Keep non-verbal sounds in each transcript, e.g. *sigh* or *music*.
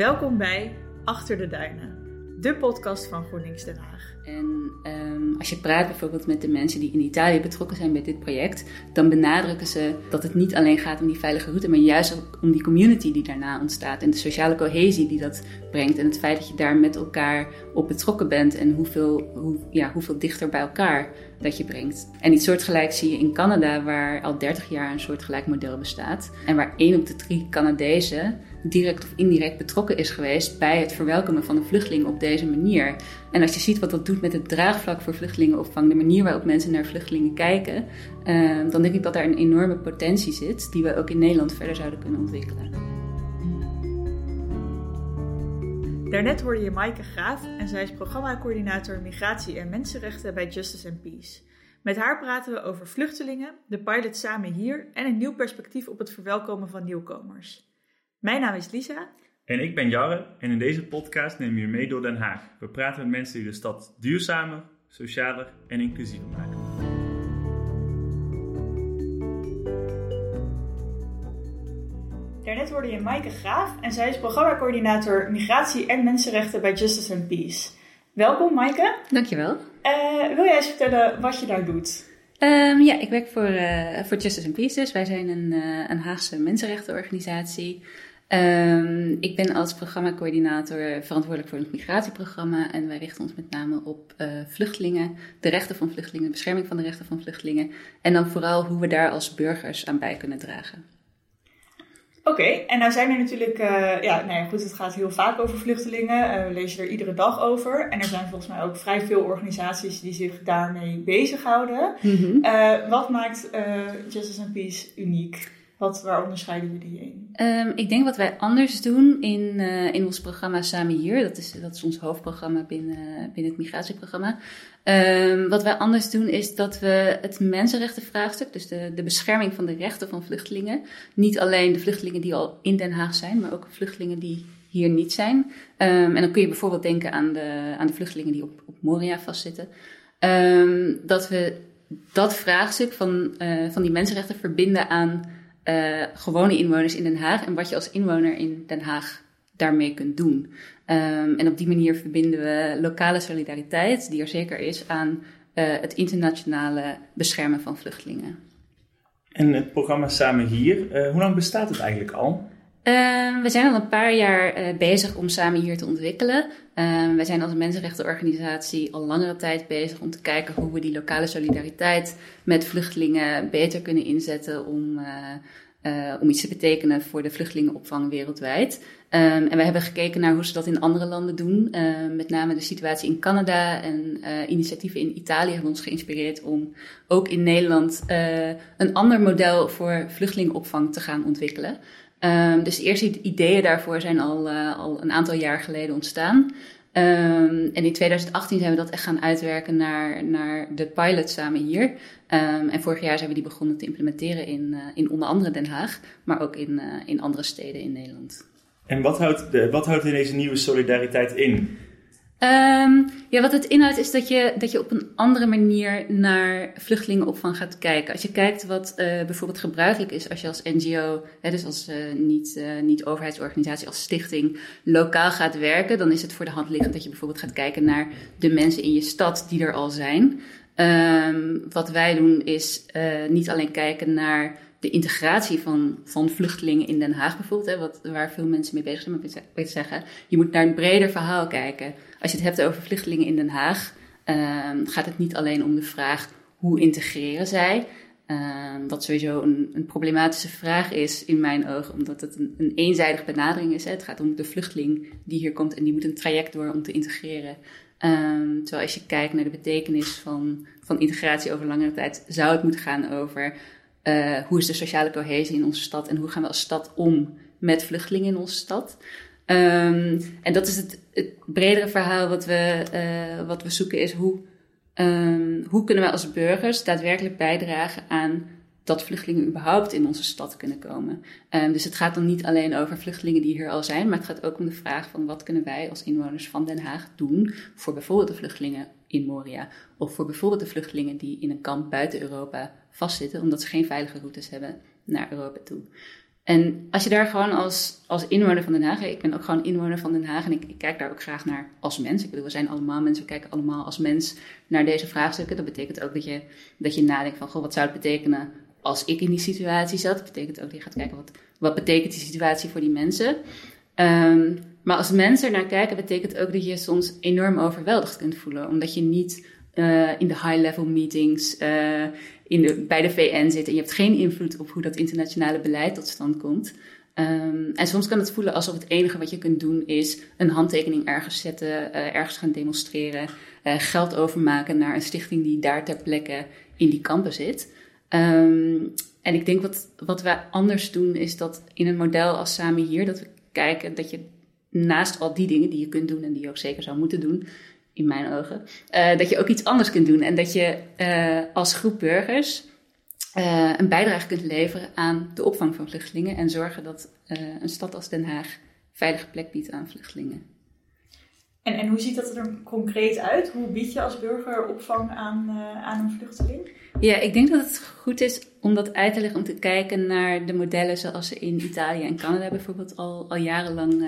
Welkom bij Achter de Duinen, de podcast van GroenLinks Den Haag. En um, als je praat bijvoorbeeld met de mensen die in Italië betrokken zijn bij dit project, dan benadrukken ze dat het niet alleen gaat om die veilige route, maar juist ook om die community die daarna ontstaat en de sociale cohesie die dat brengt. En het feit dat je daar met elkaar op betrokken bent en hoeveel, hoe, ja, hoeveel dichter bij elkaar dat je brengt. En iets soortgelijks zie je in Canada, waar al 30 jaar een soortgelijk model bestaat. En waar één op de drie Canadezen direct of indirect betrokken is geweest bij het verwelkomen van de vluchtelingen op deze manier. En als je ziet wat dat doet met het draagvlak voor vluchtelingenopvang, de manier waarop mensen naar vluchtelingen kijken, uh, dan denk ik dat daar een enorme potentie zit die we ook in Nederland verder zouden kunnen ontwikkelen. Daarnet hoorde je Maaike Graaf en zij is programmacoördinator Migratie en Mensenrechten bij Justice and Peace. Met haar praten we over vluchtelingen, de pilot samen hier en een nieuw perspectief op het verwelkomen van nieuwkomers. Mijn naam is Lisa. En ik ben Jarre en in deze podcast nemen we je mee door Den Haag. We praten met mensen die de stad duurzamer, socialer en inclusiever maken. Daarnet hoorde je Maaike Graaf en zij is programmacoördinator Migratie en Mensenrechten bij Justice and Peace. Welkom Maaike. Dankjewel. Uh, wil jij eens vertellen wat je daar doet? Um, ja, ik werk voor, uh, voor Justice and Peace. Dus wij zijn een, uh, een Haagse mensenrechtenorganisatie. Um, ik ben als programmacoördinator verantwoordelijk voor het migratieprogramma. En wij richten ons met name op uh, vluchtelingen, de rechten van vluchtelingen, de bescherming van de rechten van vluchtelingen. En dan vooral hoe we daar als burgers aan bij kunnen dragen. Oké, okay, en nou zijn er natuurlijk, uh, ja, nou ja, goed, het gaat heel vaak over vluchtelingen. Uh, we lezen er iedere dag over. En er zijn volgens mij ook vrij veel organisaties die zich daarmee bezighouden. Mm -hmm. wat maakt Justice and Peace uniek? Wat, waar onderscheiden jullie in? Um, ik denk wat wij anders doen in, uh, in ons programma Samen Hier, dat is, dat is ons hoofdprogramma binnen, binnen het migratieprogramma. Um, wat wij anders doen is dat we het mensenrechtenvraagstuk, dus de, de bescherming van de rechten van vluchtelingen, niet alleen de vluchtelingen die al in Den Haag zijn, maar ook vluchtelingen die hier niet zijn. Um, en dan kun je bijvoorbeeld denken aan de, aan de vluchtelingen die op, op Moria vastzitten. dat we dat vraagstuk van, uh, van die mensenrechten verbinden aan uh, gewone inwoners in Den Haag en wat je als inwoner in Den Haag daarmee kunt doen. Um, en op die manier verbinden we lokale solidariteit, die er zeker is, aan uh, het internationale beschermen van vluchtelingen. En het programma Samen Hier, uh, hoe lang bestaat het eigenlijk al? Uh, we zijn al een paar jaar uh, bezig om samen hier te ontwikkelen. Uh, wij zijn als mensenrechtenorganisatie al langere tijd bezig om te kijken hoe we die lokale solidariteit met vluchtelingen beter kunnen inzetten om, om iets te betekenen voor de vluchtelingenopvang wereldwijd. Um, en we hebben gekeken naar hoe ze dat in andere landen doen. met name de situatie in Canada en initiatieven in Italië hebben ons geïnspireerd om ook in Nederland een ander model voor vluchtelingenopvang te gaan ontwikkelen. Um, dus de eerste ideeën daarvoor zijn al, uh, al een aantal jaar geleden ontstaan. Um, en in 2018 zijn we dat echt gaan uitwerken naar, naar de pilot samen hier. Um, en vorig jaar zijn we die begonnen te implementeren in, uh, in onder andere Den Haag, maar ook in, uh, in andere steden in Nederland. En wat houdt, de, wat houdt in deze nieuwe solidariteit in? Um, ja, wat het inhoudt is dat je, dat je op een andere manier naar vluchtelingenopvang gaat kijken. Als je kijkt wat uh, bijvoorbeeld gebruikelijk is als je als NGO, hè, dus als uh, niet, uh, niet overheidsorganisatie, als stichting, lokaal gaat werken, dan is het voor de hand liggend dat je bijvoorbeeld gaat kijken naar de mensen in je stad die er al zijn. Um, wat wij doen is niet alleen kijken naar de integratie van, van vluchtelingen in Den Haag bijvoorbeeld, hè, wat, waar veel mensen mee bezig zijn, maar ik zeggen, je moet naar een breder verhaal kijken. Als je het hebt over vluchtelingen in Den Haag, uh, gaat het niet alleen om de vraag hoe integreren zij. Uh, wat sowieso een, een, problematische vraag is in mijn ogen, omdat het een, een eenzijdige benadering is. Hè. Het gaat om de vluchteling die hier komt en die moet een traject door om te integreren. Um, terwijl als je kijkt naar de betekenis van, van integratie over langere tijd, zou het moeten gaan over uh, hoe is de sociale cohesie in onze stad en hoe gaan we als stad om met vluchtelingen in onze stad. Um, en dat is het, bredere verhaal wat we, uh, wat we zoeken, is hoe, um, hoe kunnen we als burgers daadwerkelijk bijdragen aan dat vluchtelingen überhaupt in onze stad kunnen komen. Um, dus het gaat dan niet alleen over vluchtelingen die hier al zijn, maar het gaat ook om de vraag van wat kunnen wij als inwoners van Den Haag doen voor bijvoorbeeld de vluchtelingen in Moria of voor bijvoorbeeld de vluchtelingen die in een kamp buiten Europa vastzitten omdat ze geen veilige routes hebben naar Europa toe. En als je daar gewoon als, als inwoner van Den Haag, ik ben ook gewoon inwoner van Den Haag en ik, ik, kijk daar ook graag naar als mens. Ik bedoel, we zijn allemaal mensen, we kijken allemaal als mens naar deze vraagstukken. Dat betekent ook dat je, dat je nadenkt van, goh, wat zou het betekenen als ik in die situatie zat? Dat betekent ook dat je gaat kijken, wat, wat betekent die situatie voor die mensen? Um, maar als mensen er naar kijken, betekent ook dat je soms enorm overweldigd kunt voelen. Omdat je niet uh, in de high-level meetings uh, in de, bij de VN zit en je hebt geen invloed op hoe dat internationale beleid tot stand komt. Um, en soms kan het voelen alsof het enige wat je kunt doen is een handtekening ergens zetten, uh, ergens gaan demonstreren, geld overmaken naar een stichting die daar ter plekke in die kampen zit. Um, en ik denk wat, wat wij anders doen is dat in een model als Samen Hier, dat we kijken dat je naast al die dingen die je kunt doen en die je ook zeker zou moeten doen, in mijn ogen, uh, dat je ook iets anders kunt doen. En dat je uh, als groep burgers uh, een bijdrage kunt leveren aan de opvang van vluchtelingen en zorgen dat een stad als Den Haag veilige plek biedt aan vluchtelingen. En, en hoe ziet dat er concreet uit? Hoe bied je als burger opvang aan, aan een vluchteling? Ja, ik denk dat het goed is om dat uit te leggen, om te kijken naar de modellen zoals ze in Italië en Canada bijvoorbeeld al, al jarenlang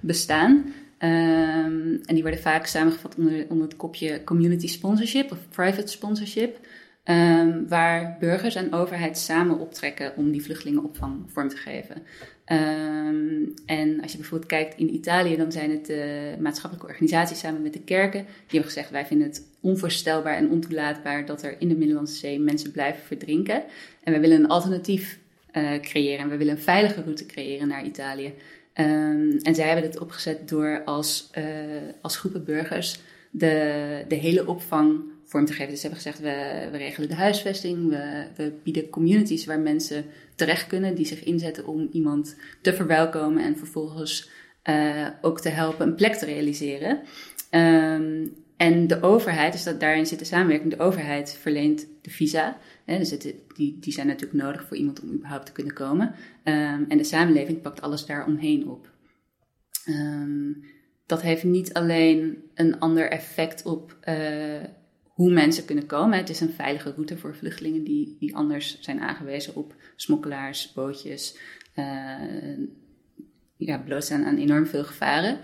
bestaan. Um, en die worden vaak samengevat onder, onder het kopje community sponsorship of private sponsorship. Um, waar burgers en overheid samen optrekken om die vluchtelingenopvang vorm te geven. Um, en als je bijvoorbeeld kijkt in Italië, dan zijn het de maatschappelijke organisaties samen met de kerken. Die hebben gezegd, wij vinden het onvoorstelbaar en ontoelaatbaar dat er in de Middellandse Zee mensen blijven verdrinken. En we willen een alternatief uh, creëren en we willen een veilige route creëren naar Italië. Um, en zij hebben dit opgezet door als, uh, als groepen burgers de, de hele opvang vorm te geven. Dus ze hebben gezegd, we, we regelen de huisvesting, we, we, bieden communities waar mensen terecht kunnen die zich inzetten om iemand te verwelkomen en vervolgens uh, ook te helpen een plek te realiseren. Um, en de overheid, dus dat daarin zit de samenwerking, de overheid verleent de visa. Hè, dus het, die, die zijn natuurlijk nodig voor iemand om überhaupt te kunnen komen. Um, en de samenleving pakt alles daaromheen op. Um, dat heeft niet alleen een ander effect op uh, hoe mensen kunnen komen. Het is een veilige route voor vluchtelingen die, die anders zijn aangewezen op smokkelaars, bootjes. Uh, ja, blootstaan aan enorm veel gevaren.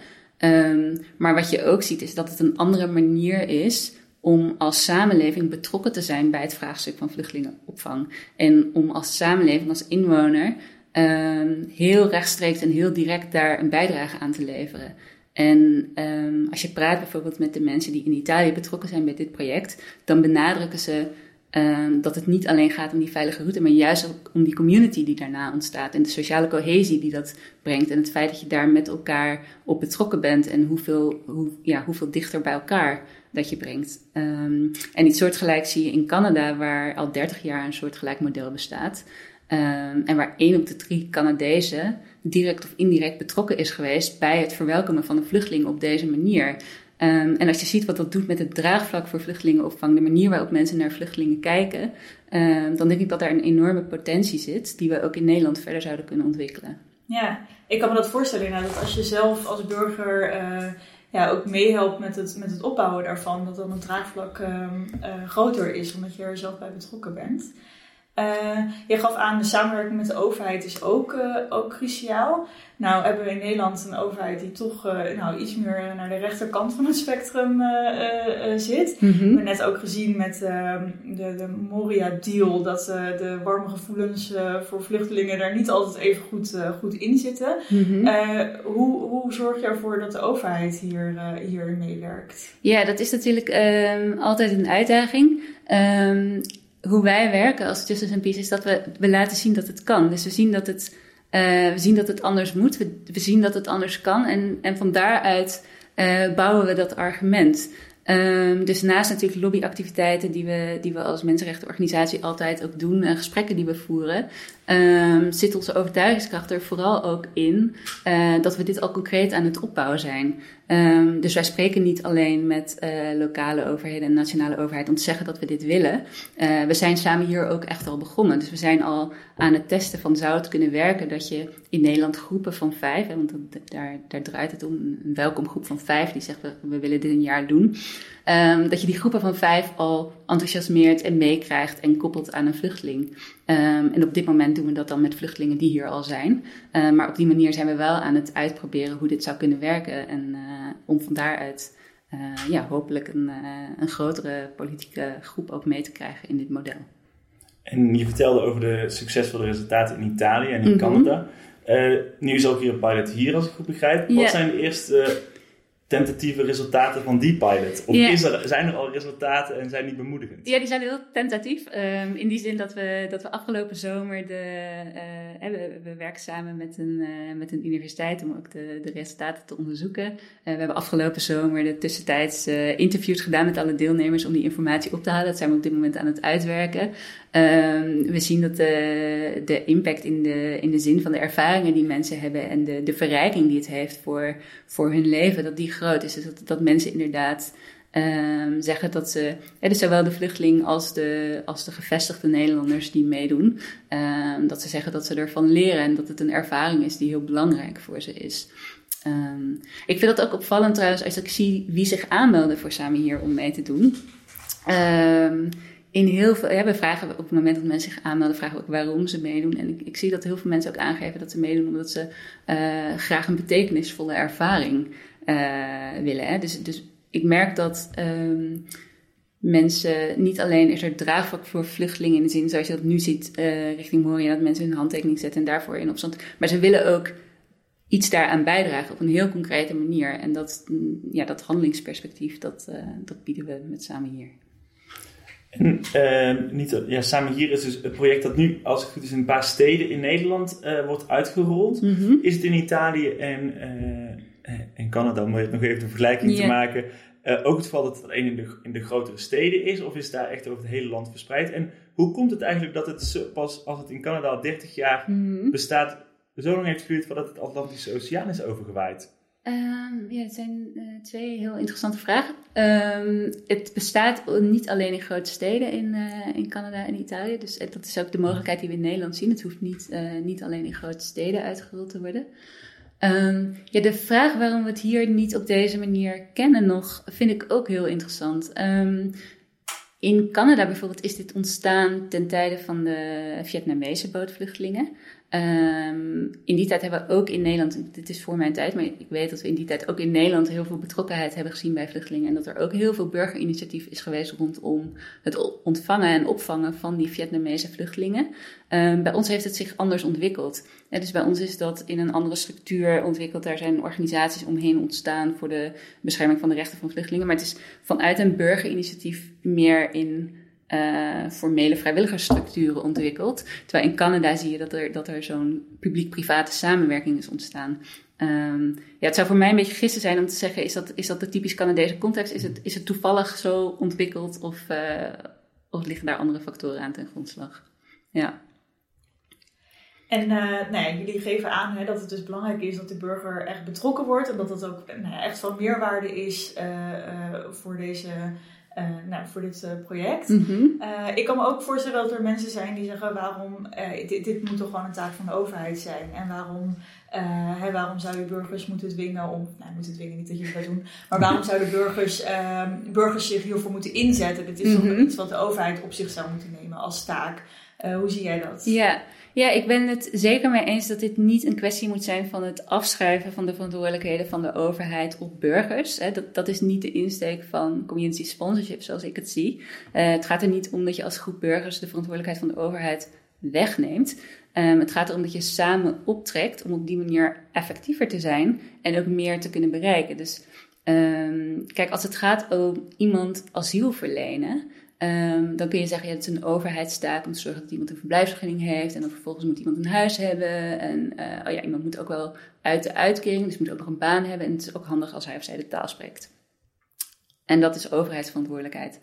Um, maar wat je ook ziet is dat het een andere manier is om als samenleving betrokken te zijn bij het vraagstuk van vluchtelingenopvang. En om als samenleving, als inwoner, um, heel rechtstreeks en heel direct daar een bijdrage aan te leveren. En um, als je praat bijvoorbeeld met de mensen die in Italië betrokken zijn bij dit project, dan benadrukken ze um, dat het niet alleen gaat om die veilige route, maar juist ook om die community die daarna ontstaat en de sociale cohesie die dat brengt en het feit dat je daar met elkaar op betrokken bent en hoeveel, hoe, ja, hoeveel dichter bij elkaar dat je brengt. Um, en iets soortgelijks zie je in Canada, waar al 30 jaar een soortgelijk model bestaat. Um, en waar één op de drie Canadezen direct of indirect betrokken is geweest bij het verwelkomen van een vluchteling op deze manier. Um, en als je ziet wat dat doet met het draagvlak voor vluchtelingenopvang, de manier waarop mensen naar vluchtelingen kijken, um, dan denk ik dat daar een enorme potentie zit die we ook in Nederland verder zouden kunnen ontwikkelen. Ja, ik kan me dat voorstellen dat als je zelf als burger uh, ja, ook meehelpt met het, met het opbouwen daarvan, dat dan het draagvlak um, uh, groter is, omdat je er zelf bij betrokken bent. Uh, je gaf aan, de samenwerking met de overheid is ook, uh, ook cruciaal. Nou hebben we in Nederland een overheid die toch uh, nou, iets meer naar de rechterkant van het spectrum zit. Mm -hmm. We hebben net ook gezien met ehm, de, de Moria-deal dat de warme gevoelens voor vluchtelingen daar niet altijd even goed, goed in zitten. Mm -hmm. hoe, hoe zorg je ervoor dat de overheid hier, hier meewerkt? Ja, dat is natuurlijk um, altijd een uitdaging. Um, hoe wij werken als Justice and Peace is dat we, we laten zien dat het kan. Dus we zien dat het, uh, we zien dat het anders moet, we, we zien dat het anders kan en, en van daaruit uh, bouwen we dat argument. Um, dus naast natuurlijk lobbyactiviteiten die we, die we als mensenrechtenorganisatie altijd ook doen, en gesprekken die we voeren, um, zit onze overtuigingskracht er vooral ook in uh, dat we dit al concreet aan het opbouwen zijn. Um, dus wij spreken niet alleen met uh, lokale overheden en nationale overheid om te zeggen dat we dit willen. Uh, we zijn samen hier ook echt al begonnen. Dus we zijn al aan het testen van zou het kunnen werken dat je in Nederland groepen van vijf, want daar, daar draait het om, een welkomgroep van vijf die zegt we, willen dit een jaar doen. Um, dat je die groepen van vijf al enthousiasmeert en meekrijgt en koppelt aan een vluchteling. Ehm, en op dit moment doen we dat dan met vluchtelingen die hier al zijn. Ehm, maar op die manier zijn we wel aan het uitproberen hoe dit zou kunnen werken. En om van daaruit ja, hopelijk een, een grotere politieke groep ook mee te krijgen in dit model. En je vertelde over de succesvolle resultaten in Italië en in mhm. Canada. Uh, nu is ook hier een pilot hier, als ik goed begrijp. Wat zijn de eerste tentatieve resultaten van die pilot? Of is er, zijn er al resultaten en zijn die bemoedigend? Ja, die zijn heel tentatief. Um, in die zin dat we, dat we afgelopen zomer de, uh, we, we, werken samen met een, uh, met een universiteit om ook de, de resultaten te onderzoeken. Uh, we hebben afgelopen zomer de tussentijds interviews gedaan met alle deelnemers om die informatie op te halen. Dat zijn we op dit moment aan het uitwerken. Um, we zien dat de, de impact in de, in de zin van de ervaringen die mensen hebben en de, de verrijking die het heeft voor, voor hun leven, dat die groot is. Dat, mensen inderdaad um, zeggen dat ze, dus zowel de vluchteling als de, als de gevestigde Nederlanders die meedoen, um, dat ze zeggen dat ze ervan leren en dat het een ervaring is die heel belangrijk voor ze is. Um, ik vind dat ook opvallend trouwens als ik zie wie zich aanmelden voor Samen Hier om mee te doen. In heel veel, ja, we vragen op het moment dat mensen zich aanmelden, vragen we ook waarom ze meedoen. En ik, ik zie dat heel veel mensen ook aangeven dat ze meedoen omdat ze uh, graag een betekenisvolle ervaring willen. Hè? Dus, dus ik merk dat um, mensen niet alleen is er draagvlak voor vluchtelingen in de zin zoals je dat nu ziet uh, richting Moria, dat mensen hun handtekening zetten en daarvoor in opstand. Maar ze willen ook iets daaraan bijdragen op een heel concrete manier. En dat, ja, dat handelingsperspectief, dat, dat bieden we met samen hier. En uh, niet, ja, samen hier is dus het project dat nu, als het goed is, in een paar steden in Nederland wordt uitgerold. Mm Is het in Italië en, en Canada, om nog even de vergelijking te maken, ook het geval dat het alleen in de, in de grotere steden is? Of is het daar echt over het hele land verspreid? En hoe komt het eigenlijk dat het pas als het in Canada al 30 jaar mm bestaat, zo lang heeft geduurd voordat het Atlantische Oceaan is overgewaaid? Um, ja, het zijn uh, twee heel interessante vragen. Um, het bestaat niet alleen in grote steden in, uh, in Canada en Italië. Dus dat is ook de mogelijkheid die we in Nederland zien. Het hoeft niet, niet alleen in grote steden uitgerold te worden. Um, ja, de vraag waarom we het hier niet op deze manier kennen nog, vind ik ook heel interessant. in Canada bijvoorbeeld is dit ontstaan ten tijde van de Vietnamese bootvluchtelingen. Um, in die tijd hebben we ook in Nederland, dit is voor mijn tijd, maar ik weet dat we in die tijd ook in Nederland heel veel betrokkenheid hebben gezien bij vluchtelingen. En dat er ook heel veel burgerinitiatief is geweest rondom het ontvangen en opvangen van die Vietnamese vluchtelingen. Um, bij ons heeft het zich anders ontwikkeld. dus bij ons is dat in een andere structuur ontwikkeld. Daar zijn organisaties omheen ontstaan voor de bescherming van de rechten van vluchtelingen. Maar het is vanuit een burgerinitiatief meer in uh, formele vrijwilligersstructuren ontwikkeld. Terwijl in Canada zie je dat er, dat er zo'n publiek-private samenwerking is ontstaan. Um, ja, het zou voor mij een beetje gissen zijn om te zeggen: is dat, is dat de typisch Canadese context? Is het, is het toevallig zo ontwikkeld of, uh, of liggen daar andere factoren aan ten grondslag? Ja. En uh, nou jullie geven aan hè, dat het dus belangrijk is dat de burger echt betrokken wordt en dat dat ook nou echt van meerwaarde is voor deze uh, nou, voor dit uh, project. Mm ik kan me ook voorstellen dat er mensen zijn die zeggen: waarom, dit, dit, moet toch gewoon een taak van de overheid zijn? En waarom, hè, waarom zou je burgers moeten dwingen om, nou, moeten dwingen niet dat je dat doen, maar waarom zouden burgers, ehm, burgers zich hiervoor moeten inzetten? Dit is toch mhm. iets wat de overheid op zich zou moeten nemen als taak. hoe zie jij dat? Ja. Ja, ik ben het zeker mee eens dat dit niet een kwestie moet zijn van het afschuiven van de verantwoordelijkheden van de overheid op burgers. Dat, dat is niet de insteek van community sponsorship zoals ik het zie. Uh, het gaat er niet om dat je als groep burgers de verantwoordelijkheid van de overheid wegneemt. Um, het gaat erom dat je samen optrekt om op die manier effectiever te zijn en ook meer te kunnen bereiken. Dus um, kijk, als het gaat om iemand asiel verlenen, Um, dan kun je zeggen, ja, het is een overheidstaak om te zorgen dat iemand een verblijfsvergunning heeft. En dan vervolgens moet iemand een huis hebben. En uh, oh ja, iemand moet ook wel uit de uitkering, dus moet ook nog een baan hebben. En het is ook handig als hij of zij de taal spreekt. En dat is overheidsverantwoordelijkheid.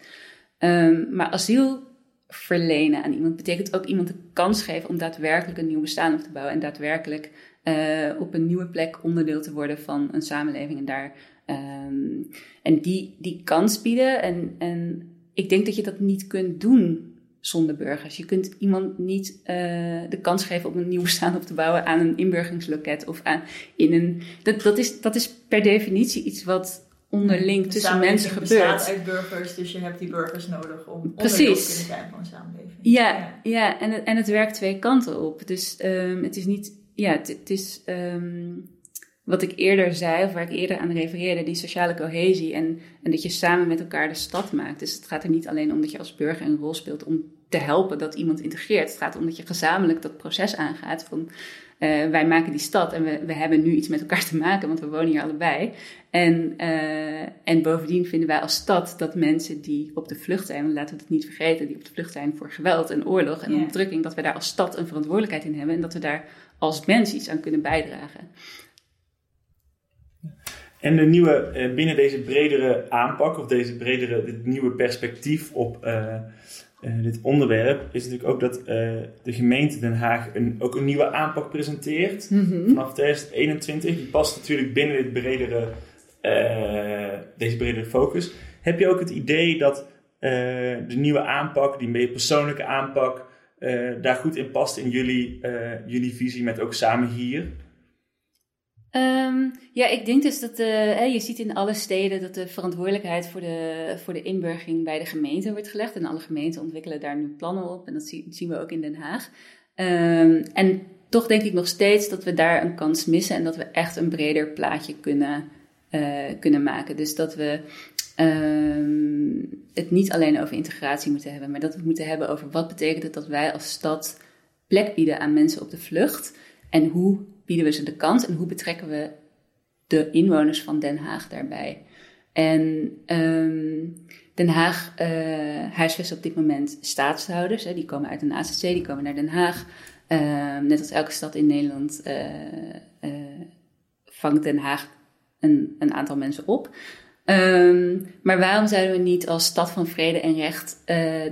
Um, maar asiel verlenen aan iemand betekent ook iemand de kans geven om daadwerkelijk een nieuw bestaan op te bouwen. En daadwerkelijk uh, op een nieuwe plek onderdeel te worden van een samenleving. En daar um, en die, die kans bieden en, en ik denk dat je dat niet kunt doen zonder burgers. Je kunt iemand niet uh, de kans geven om een nieuw bestaan op te bouwen aan een inburgeringsloket of aan in een. Dat, dat, is, dat is per definitie iets wat onderling De tussen mensen gebeurt. bestaat uit burgers, dus je hebt die burgers nodig om Precies. onderdeel te kunnen zijn van een samenleving. Ja, ja en, het, en het werkt twee kanten op. Dus ehm, het is niet, ja, het, het is ehm, wat ik eerder zei, of waar ik eerder aan refereerde, die sociale cohesie en, en dat je samen met elkaar de stad maakt. Dus het gaat er niet alleen om dat je als burger een rol speelt om te helpen dat iemand integreert. Het gaat om dat je gezamenlijk dat proces aangaat van eh, wij maken die stad en we, we hebben nu iets met elkaar te maken, want we wonen hier allebei. En, eh, en bovendien vinden wij als stad dat mensen die op de vlucht zijn, laten we dat niet vergeten, die op de vlucht zijn voor geweld en oorlog en Ja. onderdrukking, dat we daar als stad een verantwoordelijkheid in hebben en dat we daar als mens iets aan kunnen bijdragen. En de nieuwe, eh, binnen deze bredere aanpak, of deze bredere, dit nieuwe perspectief op eh, eh, dit onderwerp, is natuurlijk ook dat de gemeente Den Haag een, ook een nieuwe aanpak presenteert. Vanaf 2021, die past natuurlijk binnen dit bredere, deze bredere focus. Heb je ook het idee dat de nieuwe aanpak, die meer persoonlijke aanpak, daar goed in past in jullie, jullie visie met ook samen hier? Ehm, ja, ik denk dus dat de, hè, je ziet in alle steden dat de verantwoordelijkheid voor de, voor de inburgering bij de gemeente wordt gelegd. En alle gemeenten ontwikkelen daar nu plannen op. En dat zie- zien we ook in Den Haag. Ehm, en toch denk ik nog steeds dat we daar een kans missen en dat we echt een breder plaatje kunnen, eh, kunnen maken. Dus dat we ehm, het niet alleen over integratie moeten hebben, maar dat we moeten hebben over wat betekent het dat wij als stad plek bieden aan mensen op de vlucht. En hoe bieden we ze de kans en hoe betrekken we de inwoners van Den Haag daarbij? En ehm, Den Haag uh, huisvest op dit moment staatshouders. Hè, die komen uit een ACC, die komen naar Den Haag. Uh, net als elke stad in Nederland uh, vangt Den Haag een, een aantal mensen op. Um, maar waarom zouden we niet als stad van vrede en recht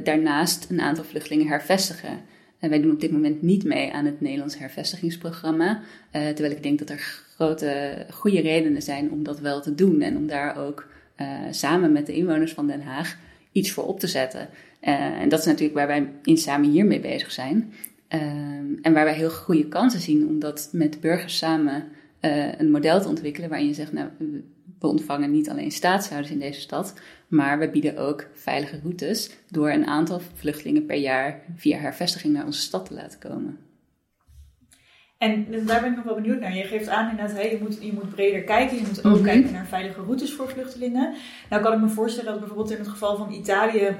daarnaast een aantal vluchtelingen hervestigen? En wij doen op dit moment niet mee aan het Nederlands hervestigingsprogramma. Uh, terwijl ik denk dat er grote, goede redenen zijn om dat wel te doen. En om daar ook uh, samen met de inwoners van Den Haag iets voor op te zetten. En dat is natuurlijk waar wij in samen hiermee bezig zijn. en waar wij heel goede kansen zien om dat met burgers samen een model te ontwikkelen. Waarin je zegt, nou, we ontvangen niet alleen staatshouders in deze stad, maar we bieden ook veilige routes door een aantal vluchtelingen per jaar via hervestiging naar onze stad te laten komen. En dus daar ben ik nog wel benieuwd naar. Je geeft aan inderdaad, hey, je, moet, je moet breder kijken. Je moet ook mm -hmm. kijken naar veilige routes voor vluchtelingen. Nou kan ik me voorstellen dat bijvoorbeeld in het geval van Italië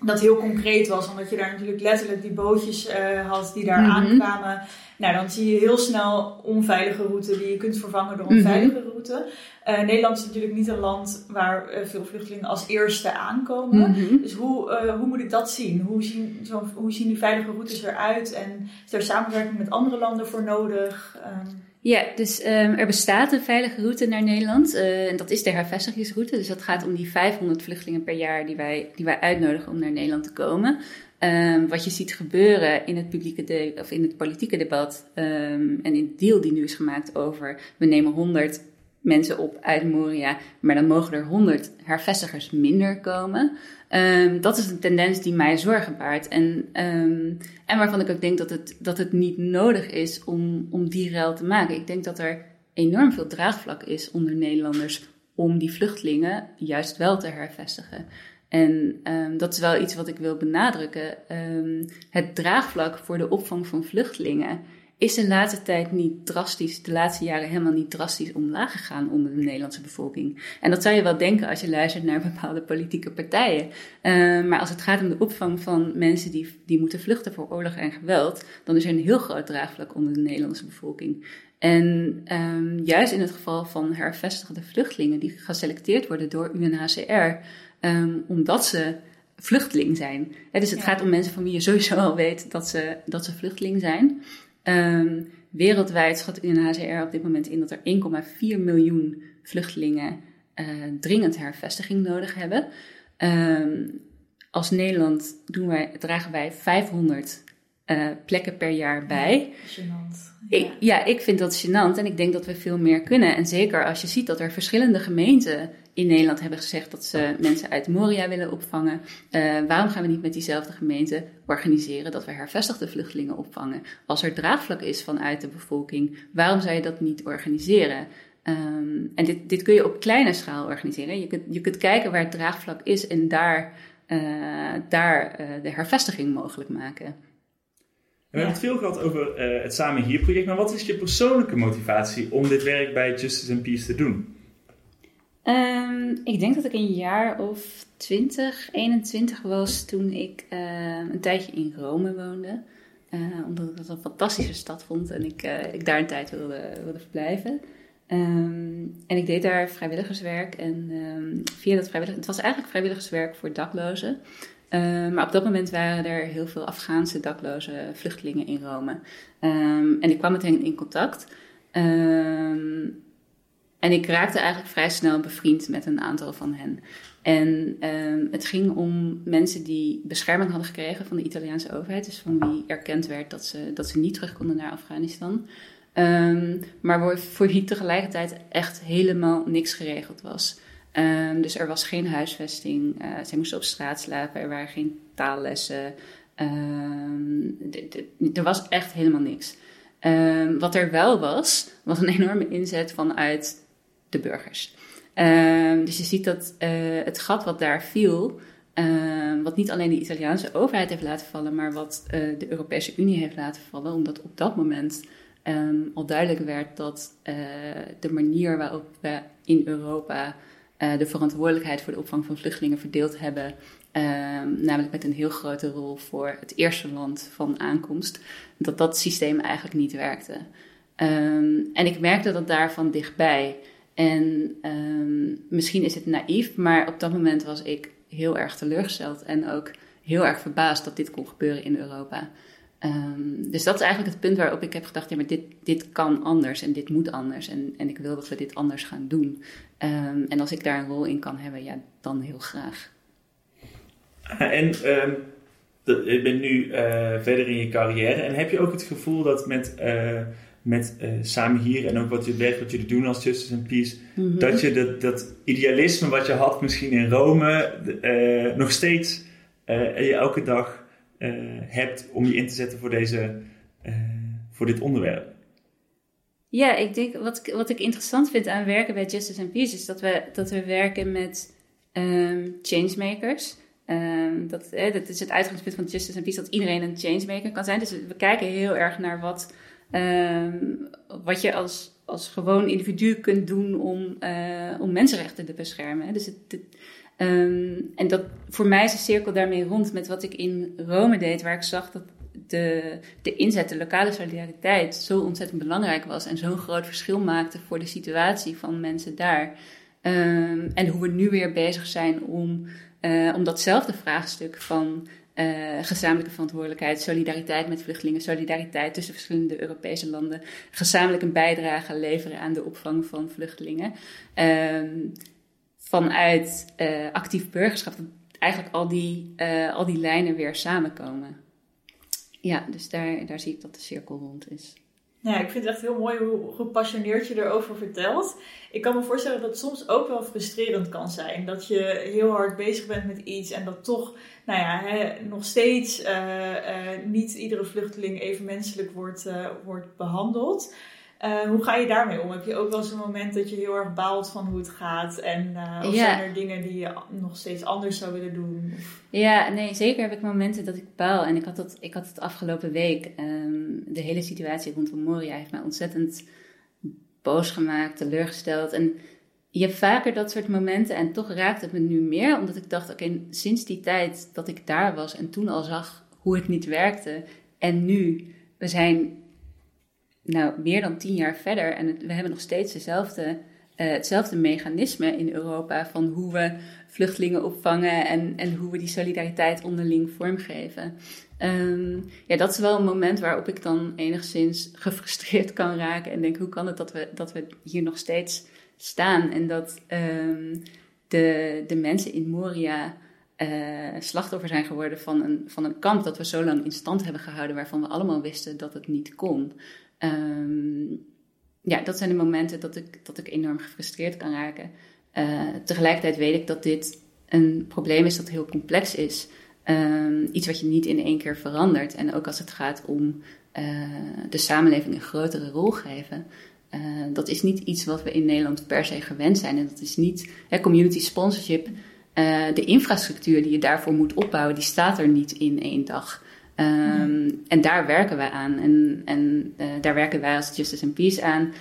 dat heel concreet was. Omdat je daar natuurlijk letterlijk die bootjes uh, had die daar mm -hmm. aankwamen. Nou, dan zie je heel snel onveilige route die je kunt vervangen door een veilige mm -hmm. route. Uh, Nederland is natuurlijk niet een land waar uh, veel vluchtelingen als eerste aankomen. Mm -hmm. Dus hoe, uh, hoe moet ik dat zien? Hoe zien, zo, hoe zien die veilige routes eruit? En is er samenwerking met andere landen voor nodig? Um... Ja, dus um, er bestaat een veilige route naar Nederland. en dat is de hervestigingsroute. Dus dat gaat om die 500 vluchtelingen per jaar die wij, die wij uitnodigen om naar Nederland te komen. Um, wat je ziet gebeuren in het, publieke de, of in het politieke debat um, en in de deal die nu is gemaakt over we nemen 100 mensen op uit Moria, maar dan mogen er 100 hervestigers minder komen. Um, dat is een tendens die mij zorgen baart. En, en waarvan ik ook denk dat het, dat het niet nodig is om, om die ruil te maken. Ik denk dat er enorm veel draagvlak is onder Nederlanders om die vluchtelingen juist wel te hervestigen. En um, dat is wel iets wat ik wil benadrukken. Um, het draagvlak voor de opvang van vluchtelingen is de laatste tijd niet drastisch, de laatste jaren helemaal niet drastisch omlaag gegaan onder de Nederlandse bevolking. En dat zou je wel denken als je luistert naar *laughs* bepaalde politieke partijen. Uh, maar als het gaat om de opvang van mensen die, die moeten vluchten voor oorlog en geweld, dan is er een heel groot draagvlak onder de Nederlandse bevolking. En juist in het geval van hervestigde vluchtelingen die geselecteerd worden door UNHCR, um, omdat ze vluchteling zijn. He, dus het ja. gaat om mensen van wie je sowieso al weet dat ze, dat ze vluchteling zijn. Um, wereldwijd schat UNHCR op dit moment in dat er 1,4 miljoen vluchtelingen uh, dringend hervestiging nodig hebben. Um, als Nederland doen wij, dragen wij 500 uh, plekken per jaar bij. Ja. Ik, ja, ik vind dat gênant en ik denk dat we veel meer kunnen. En zeker als je ziet dat er verschillende gemeenten in Nederland hebben gezegd dat ze mensen uit Moria willen opvangen. Uh, waarom gaan we niet met diezelfde gemeente organiseren dat we hervestigde vluchtelingen opvangen? Als er draagvlak is vanuit de bevolking, waarom zou je dat niet organiseren? Ehm, en dit, dit kun je op kleine schaal organiseren. Je kunt, je kunt kijken waar het draagvlak is en daar, uh, daar de hervestiging mogelijk maken. We hebben het veel gehad over uh, het Samen Hier project, maar wat is je persoonlijke motivatie om dit werk bij Justice and Peace te doen? Um, ik denk dat ik een jaar of 20, 21 was toen ik een tijdje in Rome woonde. omdat ik dat een fantastische stad vond en ik, ik daar een tijd wilde, wilde verblijven. Um, en ik deed daar vrijwilligerswerk. En um, via dat vrijwillig, het was eigenlijk vrijwilligerswerk voor daklozen. Um, maar op dat moment waren er heel veel Afghaanse dakloze vluchtelingen in Rome. en ik kwam met hen in contact. en ik raakte eigenlijk vrij snel bevriend met een aantal van hen. En het ging om mensen die bescherming hadden gekregen van de Italiaanse overheid. Dus van wie erkend werd dat ze, dat ze niet terug konden naar Afghanistan. Maar voor wie tegelijkertijd echt helemaal niks geregeld was. Um, dus er was geen huisvesting, uh, zij moesten op straat slapen, er waren geen taallessen. Um, er was echt helemaal niks. wat er wel was, was een enorme inzet vanuit de burgers. dus je ziet dat uh, het gat wat daar viel, wat niet alleen de Italiaanse overheid heeft laten vallen, maar wat uh, de Europese Unie heeft laten vallen, omdat op dat moment al duidelijk werd dat de manier waarop we in Europa de verantwoordelijkheid voor de opvang van vluchtelingen verdeeld hebben, um, namelijk met een heel grote rol voor het eerste land van aankomst, dat dat systeem eigenlijk niet werkte. Um, en ik merkte dat daarvan dichtbij. En misschien is het naïef, maar op dat moment was ik heel erg teleurgesteld en ook heel erg verbaasd dat dit kon gebeuren in Europa. Um, dus dat is eigenlijk het punt waarop ik heb gedacht: ja, maar dit, dit kan anders en dit moet anders. En, en ik wil dat we dit anders gaan doen. Um, en als ik daar een rol in kan hebben, ja, dan heel graag. En um, je bent nu uh, verder in je carrière. En heb je ook het gevoel dat met, uh, met uh, Samen Hier en ook wat je werk wat jullie doen als Justice and Peace, mm -hmm. dat je dat, dat idealisme wat je had misschien in Rome nog steeds je elke dag hebt om je in te zetten voor, deze, uh, voor dit onderwerp? Ja, ik denk wat, wat ik interessant vind aan werken bij Justice and Peace is dat we, dat we werken met um, changemakers. Um, dat, eh, dat is het uitgangspunt van Justice and Peace, dat iedereen een changemaker kan zijn. Dus we kijken heel erg naar wat, um, wat je als, als gewoon individu kunt doen om, uh, om mensenrechten te beschermen. Dus het Um, en dat, voor mij is de cirkel daarmee rond met wat ik in Rome deed, waar ik zag dat de, de inzet, de lokale solidariteit, zo ontzettend belangrijk was en zo'n groot verschil maakte voor de situatie van mensen daar. Um, en hoe we nu weer bezig zijn om, uh, om datzelfde vraagstuk van uh, gezamenlijke verantwoordelijkheid, solidariteit met vluchtelingen, solidariteit tussen verschillende Europese landen, gezamenlijk een bijdrage leveren aan de opvang van vluchtelingen. Um, vanuit uh, actief burgerschap, dat eigenlijk al die, uh, al die lijnen weer samenkomen. Ja, dus daar, daar zie ik dat de cirkel rond is. Ja, ik vind het echt heel mooi hoe gepassioneerd je erover vertelt. Ik kan me voorstellen dat het soms ook wel frustrerend kan zijn. Dat je heel hard bezig bent met iets en dat toch, nou ja, hè, nog steeds uh, niet iedere vluchteling even menselijk wordt, wordt behandeld. Uh, hoe ga je daarmee om? Heb je ook wel eens een moment dat je heel erg baalt van hoe het gaat? En uh, of zijn er dingen die je nog steeds anders zou willen doen? Ja, nee, zeker heb ik momenten dat ik baal. En ik had, dat, ik had het afgelopen week. Um, de hele situatie rondom Moria heeft mij ontzettend boos gemaakt, teleurgesteld. En je hebt vaker dat soort momenten en toch raakt het me nu meer. Omdat ik dacht, oké, sinds die tijd dat ik daar was en toen al zag hoe het niet werkte. En nu, we zijn nou, meer dan tien jaar verder en we hebben nog steeds dezelfde, uh, hetzelfde mechanisme in Europa van hoe we vluchtelingen opvangen en, en hoe we die solidariteit onderling vormgeven. Um, ja, dat is wel een moment waarop ik dan enigszins gefrustreerd kan raken en denk: hoe kan het dat we, dat we hier nog steeds staan en dat um, de, de mensen in Moria. Uh, slachtoffer zijn geworden van een, van een kamp dat we zo lang in stand hebben gehouden, waarvan we allemaal wisten dat het niet kon. Um, ja, dat zijn de momenten dat ik, dat ik enorm gefrustreerd kan raken. Uh, tegelijkertijd weet ik dat dit een probleem is dat heel complex is. Um, iets wat je niet in één keer verandert. En ook als het gaat om uh, de samenleving een grotere rol geven. dat is niet iets wat we in Nederland per se gewend zijn. En dat is niet hè, community sponsorship. de infrastructuur die je daarvoor moet opbouwen, die staat er niet in één dag. Um, En daar werken wij aan. En, en uh, daar werken wij als Justice and Peace aan.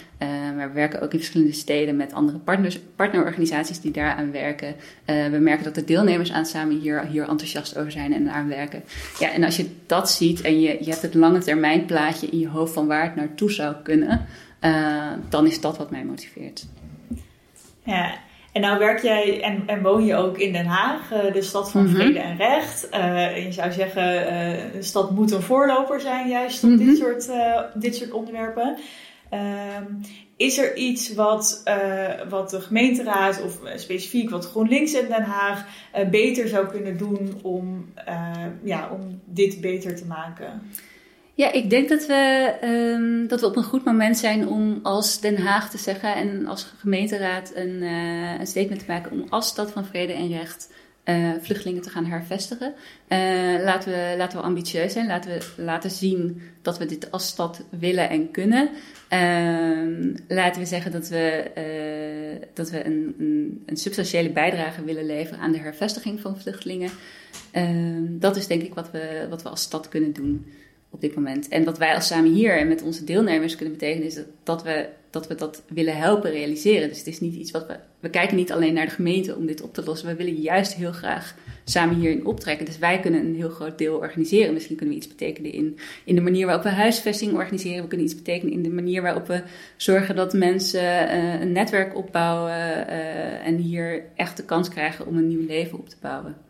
Maar we werken ook in verschillende steden met andere partners, partnerorganisaties die daaraan werken. Uh, we merken dat de deelnemers aan samen hier, hier enthousiast over zijn en aan werken. Ja, en als je dat ziet en je, je hebt het lange termijn plaatje in je hoofd van waar het naartoe zou kunnen, dan is dat wat mij motiveert. Ja, en nou werk jij en, en woon je ook in Den Haag, uh, de stad van mm -hmm. vrede en recht. Uh, je zou zeggen, uh, de stad moet een voorloper zijn juist op mm -hmm. dit, soort, dit soort onderwerpen. Ehm, is er iets wat, wat de gemeenteraad of specifiek wat GroenLinks in Den Haag beter zou kunnen doen om, ja, om dit beter te maken? Ja, ik denk dat we, um, dat we op een goed moment zijn om als Den Haag te zeggen en als gemeenteraad een, uh, statement te maken om als stad van vrede en recht uh, vluchtelingen te gaan hervestigen. Uh, laten, we, laten we ambitieus zijn, laten we laten zien dat we dit als stad willen en kunnen. Uh, laten we zeggen dat we, dat we een, een, een, substantiële bijdrage willen leveren aan de hervestiging van vluchtelingen. Ehm, dat is denk ik wat we, wat we als stad kunnen doen op dit moment. En wat wij als samen hier en met onze deelnemers kunnen betekenen, is dat, dat, we, dat we dat willen helpen realiseren. Dus het is niet iets wat we. We kijken niet alleen naar de gemeente om dit op te lossen. We willen juist heel graag samen hierin optrekken. Dus wij kunnen een heel groot deel organiseren. Misschien kunnen we iets betekenen in, in de manier waarop we huisvesting organiseren. We kunnen iets betekenen in de manier waarop we zorgen dat mensen uh, een netwerk opbouwen uh, en hier echt de kans krijgen om een nieuw leven op te bouwen.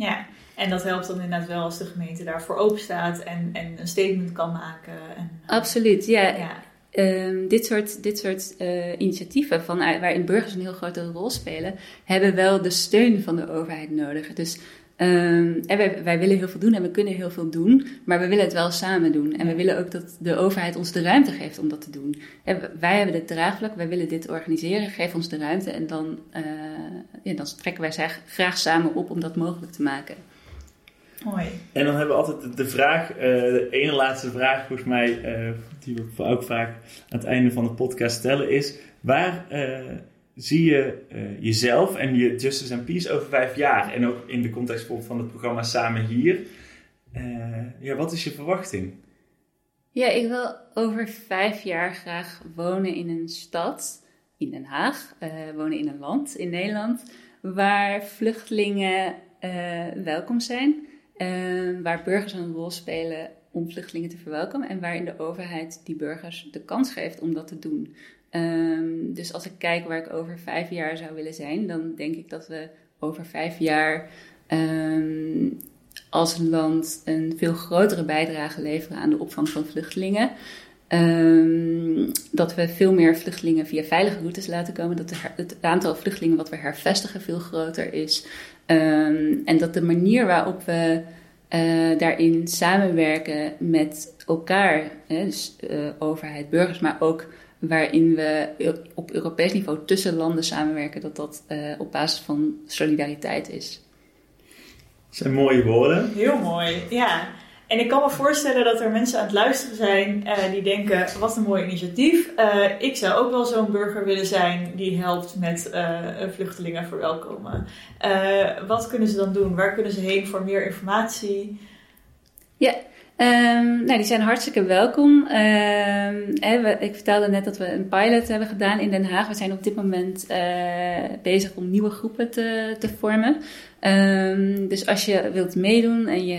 Ja, en dat helpt dan inderdaad wel als de gemeente daarvoor open staat en, en een statement kan maken. En, Absoluut, ja. ja. Um, dit soort, dit soort uh, initiatieven, van, waarin burgers een heel grote rol spelen, hebben wel de steun van de overheid nodig. Dus um, en wij, wij, willen heel veel doen en we kunnen heel veel doen, maar we willen het wel samen doen. En we willen ook dat de overheid ons de ruimte geeft om dat te doen. En wij hebben dit draagvlak, wij willen dit organiseren, geef ons de ruimte en dan, uh, ja, dan trekken wij graag samen op om dat mogelijk te maken. Mooi. En dan hebben we altijd de vraag, uh, de ene laatste vraag volgens mij, uh, die we ook vaak aan het einde van de podcast stellen, is waar uh, zie je jezelf en je Justice and Peace over vijf jaar? En ook in de context van het programma Samen Hier. ja, wat is je verwachting? Ja, ik wil over vijf jaar graag wonen in een stad, in Den Haag, wonen in een land, in Nederland, waar vluchtelingen welkom zijn waar burgers een rol spelen om vluchtelingen te verwelkomen en waarin de overheid die burgers de kans geeft om dat te doen. Um, dus als ik kijk waar ik over vijf jaar zou willen zijn, dan denk ik dat we over vijf jaar um, als land een veel grotere bijdrage leveren aan de opvang van vluchtelingen. Um, dat we veel meer vluchtelingen via veilige routes laten komen. Dat het aantal vluchtelingen wat we hervestigen veel groter is. En dat de manier waarop we uh, daarin samenwerken met elkaar, hè, dus uh, overheid, burgers, maar ook waarin we op Europees niveau tussen landen samenwerken, dat dat uh, op basis van solidariteit is. Dat zijn mooie woorden. Heel mooi, ja. En ik kan me voorstellen dat er mensen aan het luisteren zijn uh, die denken: wat een mooi initiatief. Uh, ik zou ook wel zo'n burger willen zijn die helpt met uh, vluchtelingen verwelkomen. wat kunnen ze dan doen? Waar kunnen ze heen voor meer informatie? Ja, Um, nou, die zijn hartstikke welkom. Um, hè, ik vertelde net dat we een pilot hebben gedaan in Den Haag. We zijn op dit moment uh, bezig om nieuwe groepen te, te vormen. Um, dus als je wilt meedoen en je,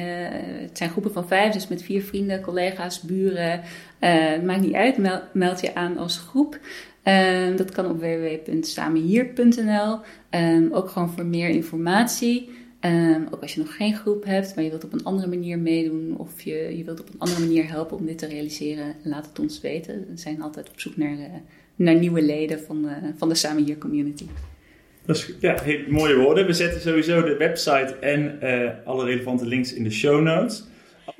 het zijn groepen van vijf, dus met vier vrienden, collega's, buren, uh, maakt niet uit, meld, meld je aan als groep. dat kan op www.samenhier.nl. ook gewoon voor meer informatie. Um, ook als je nog geen groep hebt, maar je wilt op een andere manier meedoen of je, je wilt op een andere manier helpen om dit te realiseren, laat het ons weten. We zijn altijd op zoek naar, uh, naar nieuwe leden van, uh, van de Samen Hier community. Dat is, ja, heel mooie woorden. We zetten sowieso de website en uh, alle relevante links in de show notes.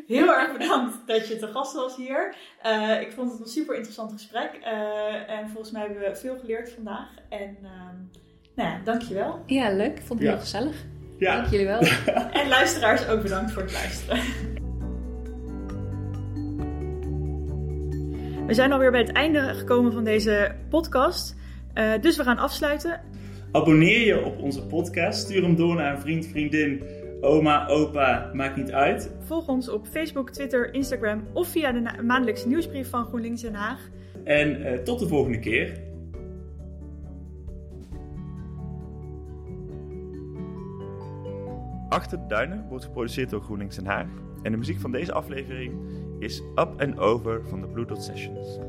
Heel erg bedankt dat je te gast was hier. ik vond het een super interessant gesprek. en volgens mij hebben we veel geleerd vandaag. En ehm, nou ja, dankjewel. Ja, leuk. Ik vond het ja. heel gezellig. Ja. Dank jullie wel. *laughs* en luisteraars ook bedankt voor het luisteren. We zijn alweer bij het einde gekomen van deze podcast. Uh, dus we gaan afsluiten. Abonneer je op onze podcast. Stuur hem door naar een vriend, vriendin, oma, opa, maakt niet uit. Volg ons op Facebook, Twitter, Instagram of via de maandelijkse nieuwsbrief van GroenLinks Den Haag. En uh, tot de volgende keer. Achter de Duinen wordt geproduceerd door GroenLinks Den Haag. En de muziek van deze aflevering is Up and Over van de Blue Sessions.